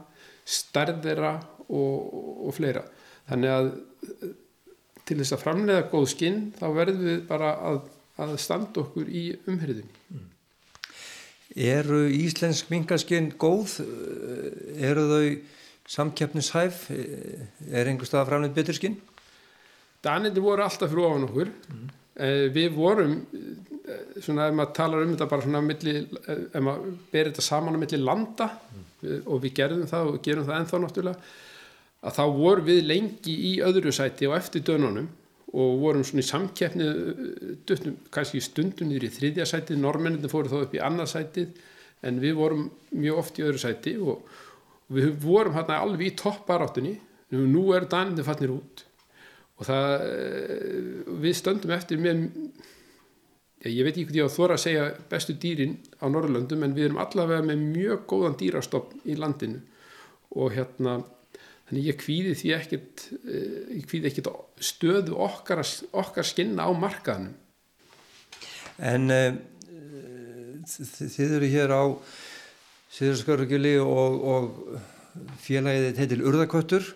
stærðera og, og fleira þannig að til þess að framlega góð skinn þá verður við bara að, að standa okkur í umhyrðinni mm. Eru íslensk mingaskinn góð? Eru þau samkeppnishæf? Er einhver stað að framlega betur skinn? Danindi voru alltaf fyrir ofan okkur mm. við vorum eh, svona ef maður talar um þetta bara svona milli, ef maður berir þetta saman á milli landa mm. og við gerðum það og gerum það ennþá náttúrulega að þá vorum við lengi í öðru sæti og eftir dönunum og vorum svona í samkeppni dutnum, kannski stundum niður í þriðja sætið, normennin fóru þá upp í annað sætið en við vorum mjög oft í öðru sæti og, og við vorum hérna alveg í toppbaráttunni nú eru danindi fannir út. Og það við stöndum eftir með ég veit ekki hvað ég á þóra að segja bestu dýrin á Norrlöndum en við erum allavega með mjög góðan dýrastofn í landinu. Og hérna þannig ég kvíði því ekkert ég kvíði ekkert stöðu okkar, okkar skinna á markaðnum. En uh, þið eru hér á Sýðurskörugili og, og félagið heitil Urðaköttur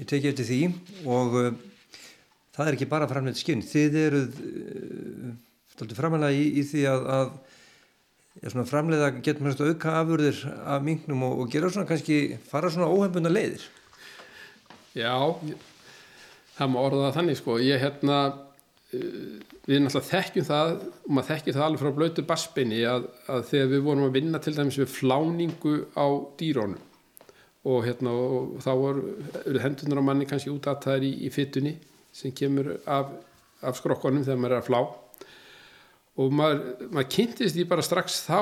ég teki eftir því og uh, það er ekki bara framleitt skinn. Þið eruð uh, framlega í, í því að, að framleiða getur maður auka afurðir af mingnum og, og gera svona kannski fara svona óhefbunda leiðir? Já það má orða þannig sko. Ég hérna við náttúrulega þekkjum það og maður þekkir það alveg frá blötu bassbeini að, að þegar við vorum að vinna til dæmis við fláningu á dýrónum og hérna og þá voru hendunar á manni kannski út að það er í, í fyttunni sem kemur af, af skrokkonum þegar maður er að flá. Og maður, maður kynntist því bara strax þá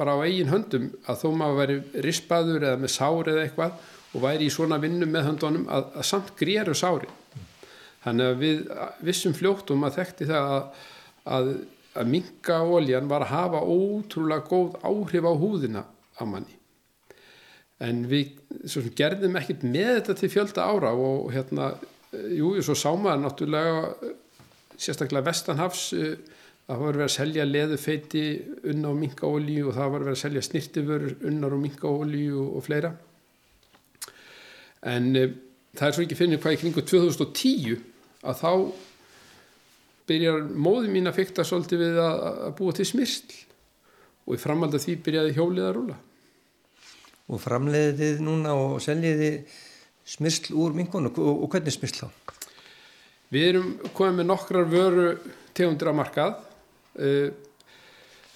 bara á eigin höndum að þó maður væri rispaður eða með sár eða eitthvað og væri í svona vinnu með höndunum að, að samt gréru sári þannig að við vissum fljóttum að þekkti það að, að, að minga óljan var að hafa ótrúlega góð áhrif á húðina á manni. En við gerðum ekkert með þetta til fjölda ára og hérna jú, svo sá maður náttúrulega sérstaklega vestanhafs það var verið að selja leðufeiti unna á mingaólíu og það var verið að selja snirtiförur unnar á mingaólíu og fleira. En e, það er svo ekki finnir hvað í kringu 2010 að þá byrjar móði mín að fykta svolítið við að, að búa til smyrsl. Og í framhald af því byrjaði hjólið að rúla Og framleiðið þið núna og seljiði smyrsl úr mingunum og, og hvernig smyrsl þá? Við erum komið með nokkrar vöru tegundir á markað. Uh,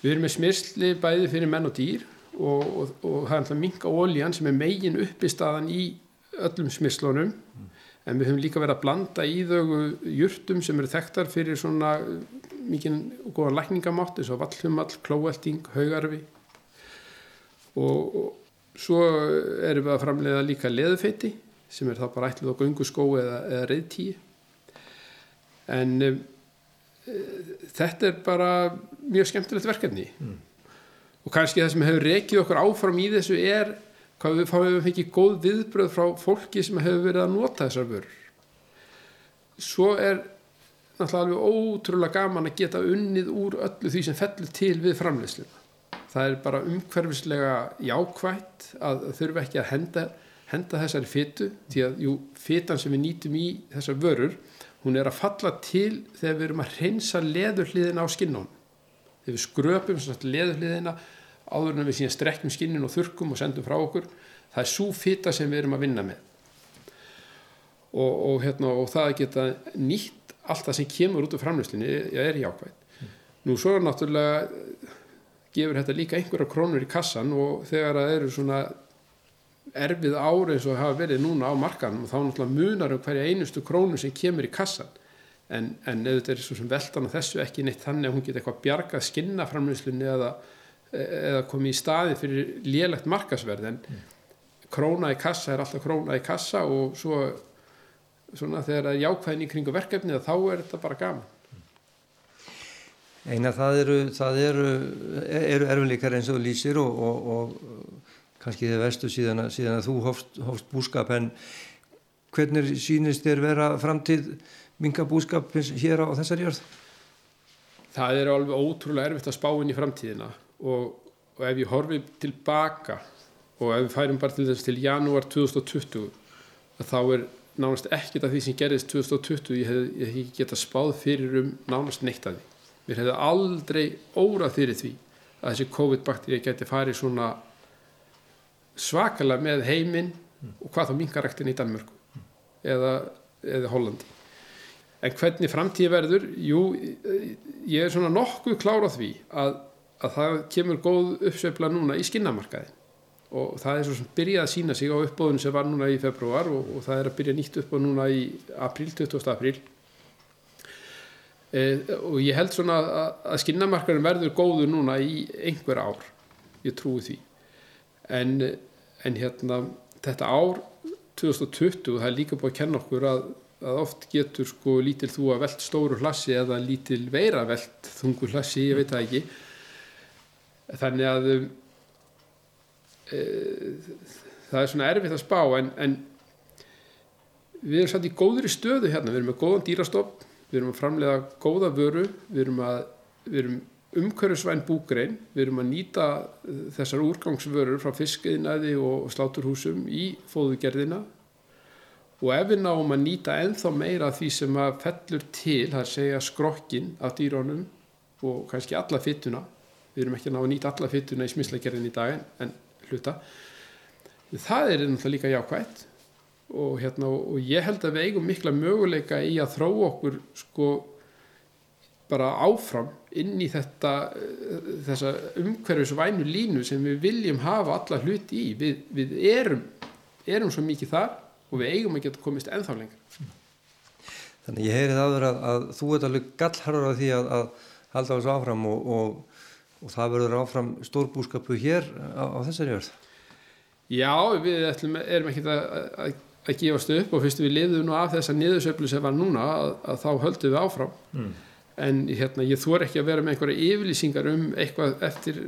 við erum með smyrsli bæði fyrir menn og dýr og, og, og það er alltaf minga ólíjan sem er megin uppistaðan í öllum smyrslunum. Mm en við höfum líka verið að blanda í þau júrtum sem eru þekktar fyrir svona mikið góða lækningamátt eins og vallhumall, klóelting, haugarfi. Og, og svo erum við að framlega líka leðufeiti sem er þá bara ætluð á gunguskó eða, eða reyðtíi en e, þetta er bara mjög skemmtilegt verkefni. Mm. og kannski það sem hefur rekið okkur áfram í þessu er hvað við fáum við fengið góð viðbröð frá fólki sem hefur verið að nota þessar vörur. Svo er náttúrulega alveg ótrúlega gaman að geta unnið úr öllu því sem fellur til við framleysluna það er bara umhverfislega jákvægt að þurfa ekki að henda, henda þessari fyttu því að jú, fyttan sem við nýtum í þessar vörur hún er að falla til þegar við erum að reynsa leðurliðina á skinnun þegar við skröpum leðurliðina áður en við síðan strekkjum skinnin og þurkum og sendum frá okkur það er svo fita sem við erum að vinna með og, og, hérna, og það að geta nýtt allt það sem kemur út af framlýslinni er jákvægt mm. nú svo er náttúrulega gefur þetta líka einhverja krónur í kassan og þegar það eru svona erfið ári eins og hafa verið núna á markanum þá náttúrulega munar um hverja einustu krónu sem kemur í kassan en, en ef þetta er svo sem veldan að þessu ekki neitt þannig að hún geta eitthvað bjargað skinna framlýslinni eða eða komið í staði fyrir lélegt markasverð en mm. króna í kassa er alltaf króna í kassa og svo svona þegar það er jákvæðin í kringu verkefni þá er þetta bara gaman Einar það eru það eru, eru erfinleikar eins og lýsir og, og, og kannski þið vestu síðan síðan að þú hófst, hófst búskap en hvernig sínist þér vera framtíð minga búskap hér á þessari jörð? Það er alveg ótrúlega erfitt að spá inn í framtíðina og, og ef ég horfi tilbaka og ef við færum bara til þess til janúar 2020 þá er nánast ekkert af því sem gerðist 2020 ég hef, ég hef geta spáð fyrir um nánast neitt af því. Mér hefði aldrei órað fyrir því að þessi COVID-bakteri geti farið svona svakalega með heiminn og hvað þá mingaræktin í Danmörku eða, eða Hollandi. En hvernig framtíð verður? Jú, ég er svona nokkuð klára því að, að það kemur góð uppsveifla núna í skinnamarkaði. Og það er svo sem byrjað að sína sig á uppbóðun sem var núna í februar og, og það er að byrja nýtt uppbóð núna í april, 20. april e, og ég held svona að, að skinnamarkaðin verður góður núna í einhver ár. Ég trúi því. En, en hérna þetta ár 2020 það er líka búið að kenna okkur að að oft getur sko lítil þú að veld stóru hlassi eða lítil veira veld þungu hlassi, ég veit það ekki þannig að e, það er svona erfitt að spá en, en við erum satt í góðri stöðu hérna, við erum með góðan dýrastopp við erum að framlega góða vöru við erum, að, við erum umhverfisvæn búgrein, við erum að nýta þessar úrgangsvörur frá fiskiðinæði og sláturhúsum í fóðugerðina og ef við náum að nýta enþá meira því sem að fellur til, það er að segja skrokkin af dýrónum og kannski alla fyttuna, við erum ekki að ná að nýta alla fyttuna í smislegerðin í dag en, hluta, það er náttúrulega líka jákvægt og, hérna, og ég held að við eigum mikla möguleika í að þrá okkur sko bara áfram inn í þetta þessa umhverfisvænu línu sem við viljum hafa alla hluti í, við, við erum, erum svo mikið þar og við eigum að geta komist ennþá lengur Þannig ég heyrið aður að, að þú ert alveg gallharður á því að, að halda þessu áfram og, og, og það verður áfram stórbúskapu hér á, á þessari örð Já, við ætlum, erum ekki að, að gefast upp og fyrst við lifðum nú af þessa niðursöflu sem var núna að þá höldum við áfram mm. en hérna, ég þor ekki að vera með einhverja yfirlýsingar um eitthvað eftir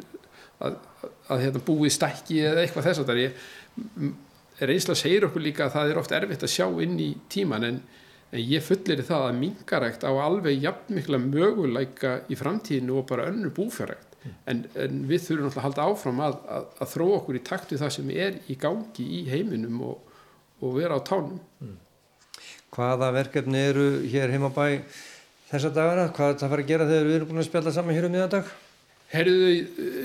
að hérna, búið stækki eða eitthvað þess að það er reynsla segir okkur líka að það er oft erfitt að sjá inn í tíman en, en ég fullir það að mingarækt á alveg jafn mikla möguleika í framtíðinu og bara önnur búfjörrækt. En, en við þurfum alltaf að halda áfram að, að, að þró okkur í takt við það sem er í gangi í heiminum og, og vera á tánum mm. Hvaða verkefni eru hér heima bæ þessa dagana? Hvað er það að fara að gera þegar við erum búin að spjalla saman hér um miðandag? Herðu,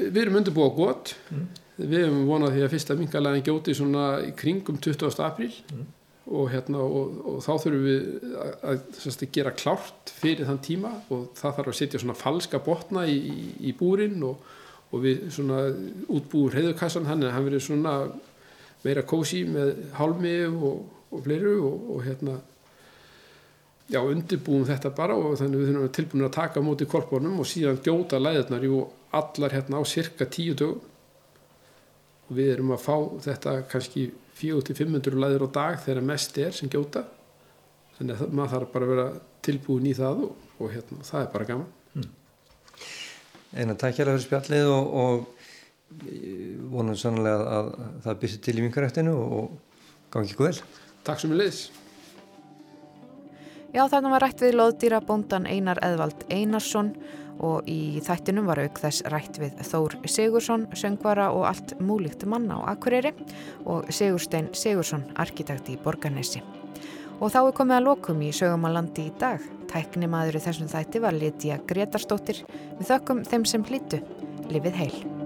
við erum undirbúið á gott mm við hefum vonað því að fyrsta mingalæðin gjóti svona í kringum 20. apríl mm. Og, hérna, og, og þá þurfum við að, að, að gera klárt fyrir þann tíma og það þarf að setja svona falska botna í, í, í búrin og, og við svona útbúur heiðurkassan hann er hann verið svona meira kósi með hálmi og fleiru og hérna já undirbúum þetta bara og þannig við þurfum tilbúin að taka móti korpunum og síðan gjóta læðurnar jú allar hérna á cirka tíu dögum. Og við erum að fá þetta kannski 400-500 læður á dag þegar mest er sem gjóta. Þannig að maður þarf bara að vera tilbúin í það og, og hérna, það er bara gaman. Mm. Einar, takk hjá það fyrir spjallið og, og vonum sannlega að, að það byrsi til í vinkarættinu og gangi ykkur vel. Takk sem er leiðis Já, þannig var rætt við loðdýra bóndan Einar Eðvald Einarsson og í þættinum var auk þess rætt við Þór Sigursson, söngvara og allt múlíkt manna á Akureyri og Sigurstein Sigursson, arkitekt í Borgarnesi. Og þá er komið að lokum í sögumalandi í dag. Tækni maður í þessum þætti var Lítiða Gretarstóttir. Við þökkum þeim sem hlýtu. Livið heil.